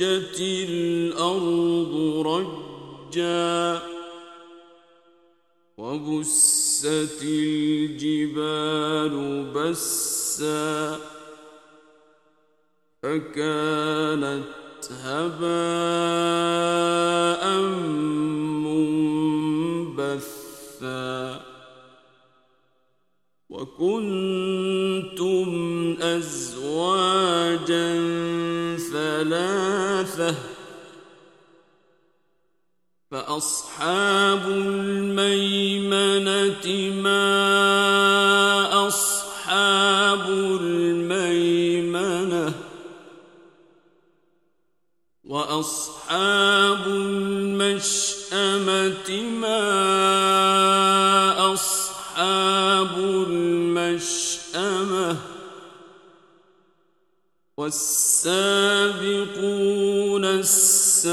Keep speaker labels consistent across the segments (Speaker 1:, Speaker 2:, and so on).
Speaker 1: رجت الأرض رجا وبست الجبال بسا فكانت هباء منبثا وكنتم أزواجا ثلاثة فأصحاب الميمنة ما أصحاب الميمنة وأصحاب المشأمة ما والسابقون السابقون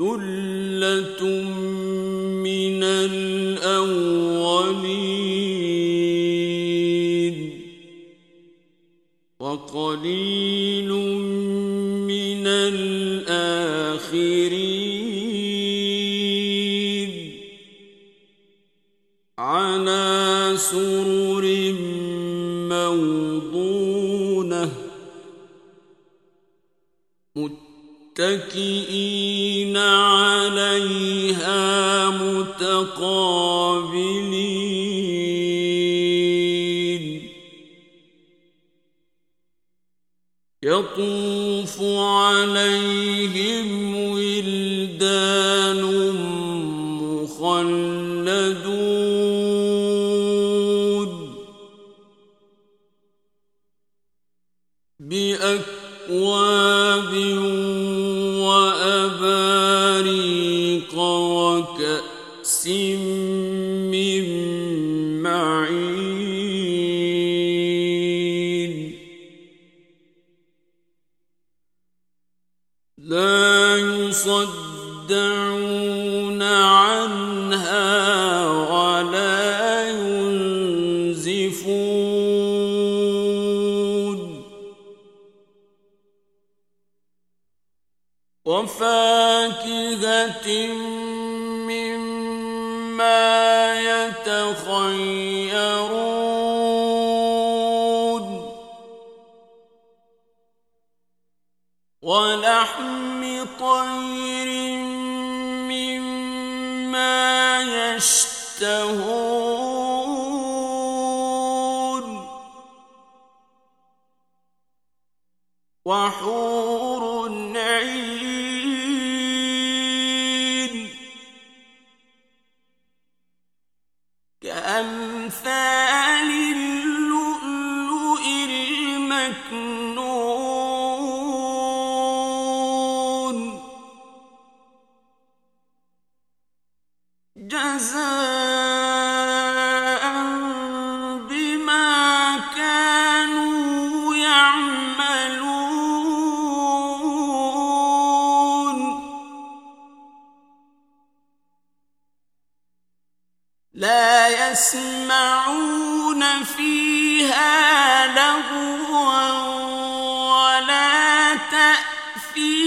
Speaker 1: ثلة متقابلين يطوف عليهم ولدان وحور لا يسمعون فيها لغوا ولا تأثيما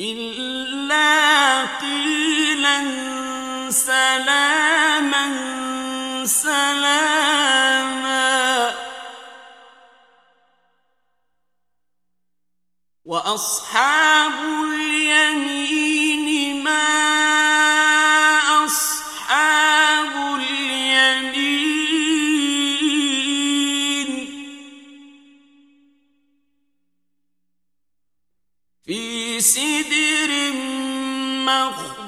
Speaker 1: إلا قيلا سلاما سلاما. وأصحاب اليمين سدر مخضود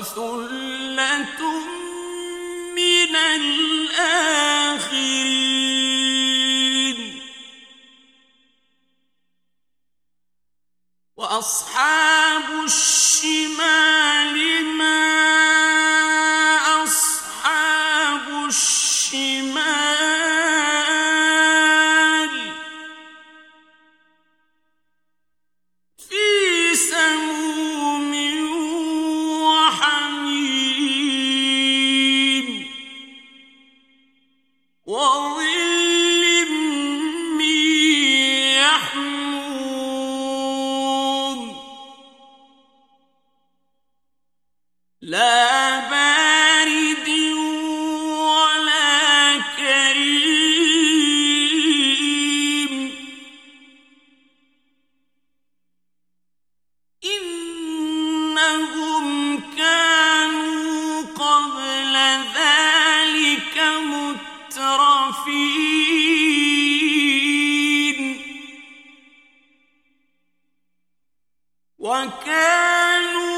Speaker 1: وثلة وكانوا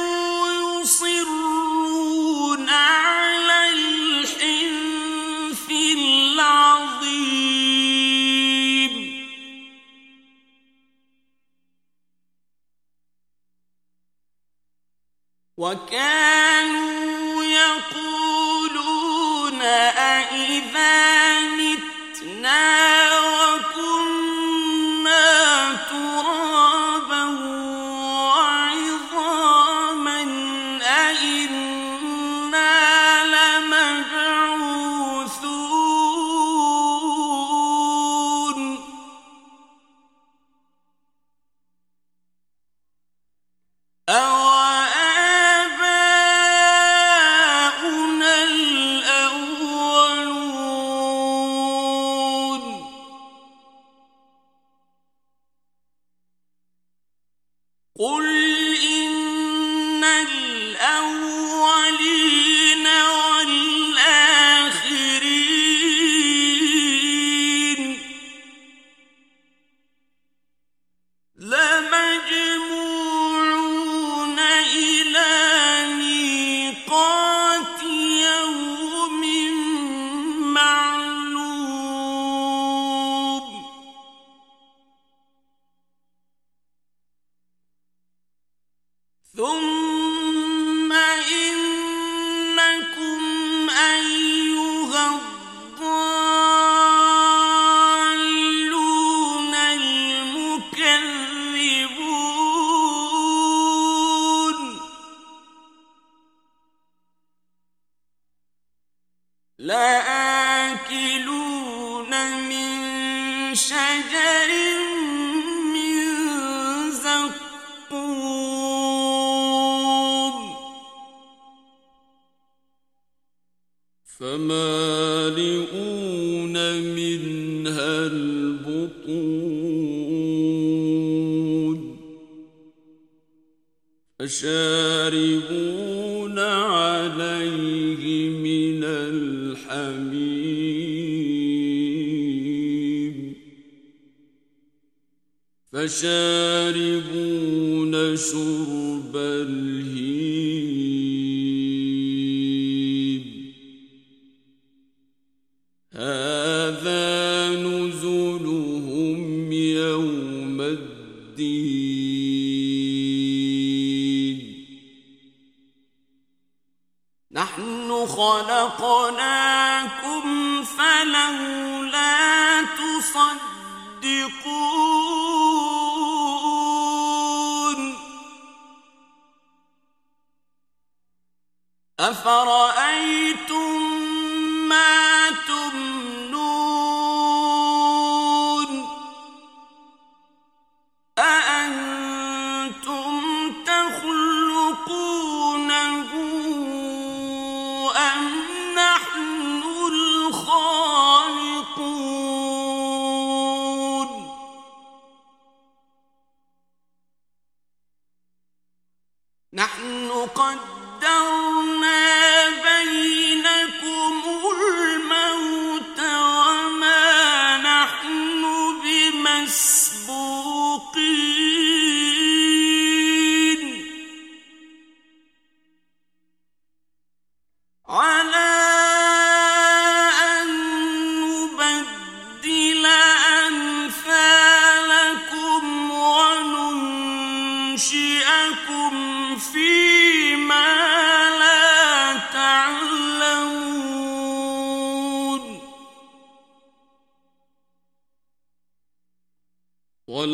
Speaker 1: شجر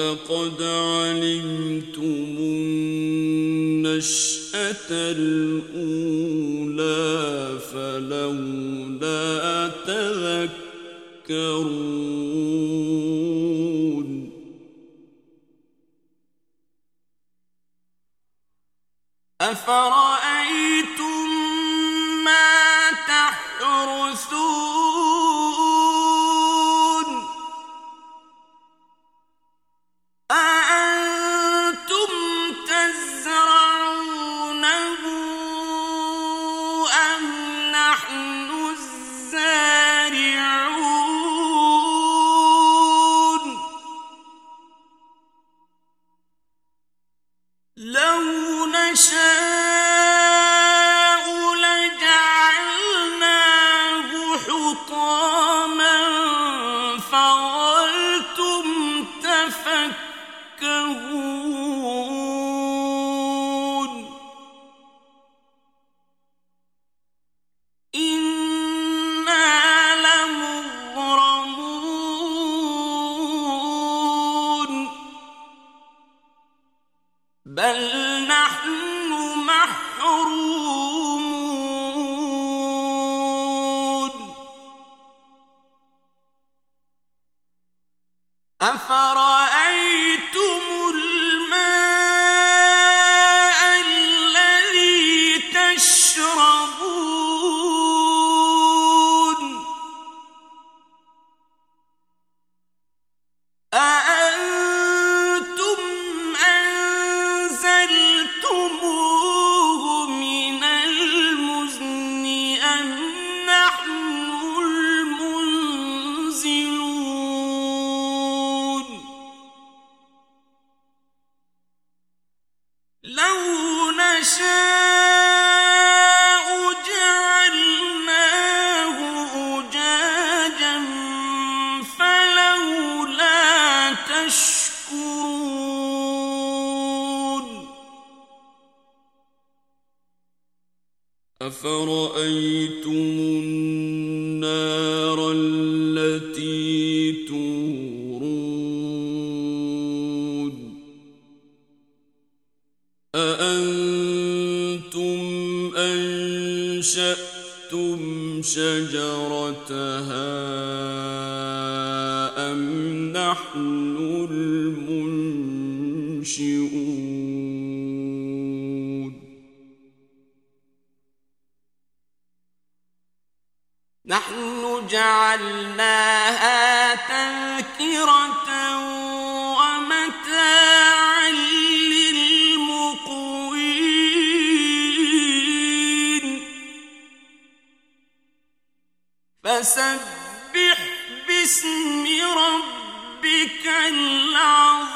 Speaker 2: لقد علمتم النشأة الأولى فلولا تذكرون.
Speaker 1: أفرأيتم أفرأيتم
Speaker 2: النار التي تورون أأنتم أنشأتم شجرتها نحن
Speaker 1: جعلناها تذكرة ومتاعا للمقوين. فسبح باسم ربك العظيم.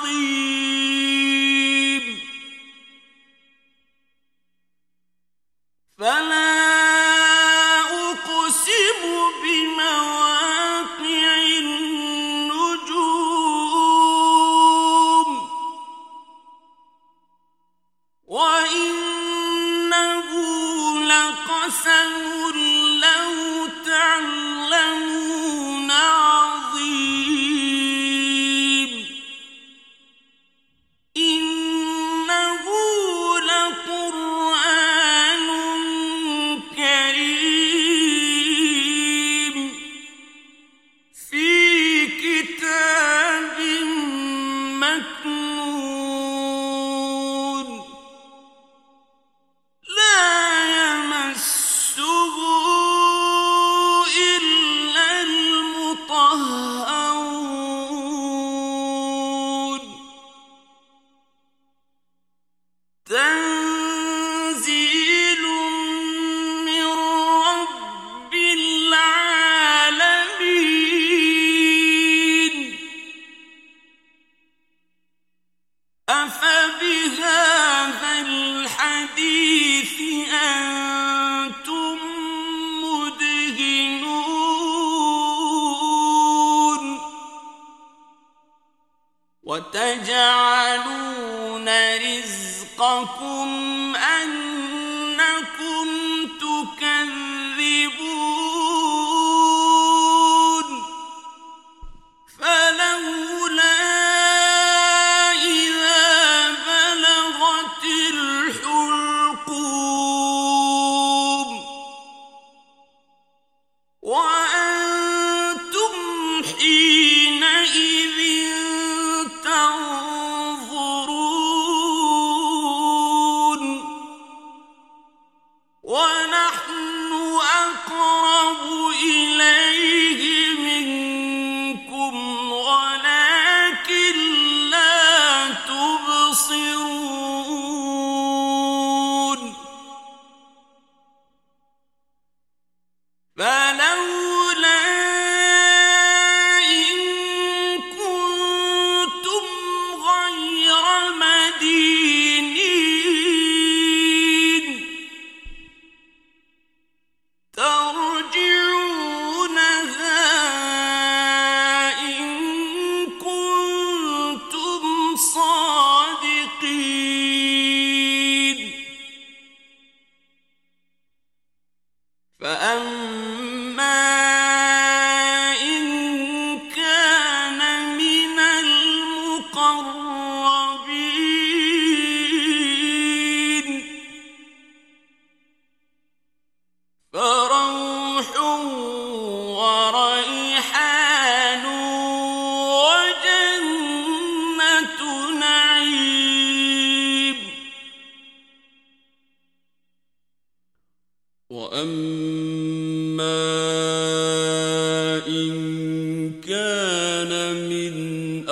Speaker 1: رزقكم أنكم تكذبون. فأما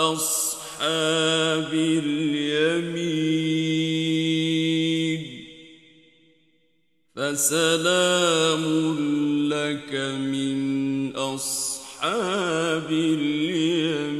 Speaker 2: أصحاب اليمين. فسلام لك من أصحاب اليمين.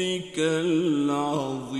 Speaker 2: ربك العظيم.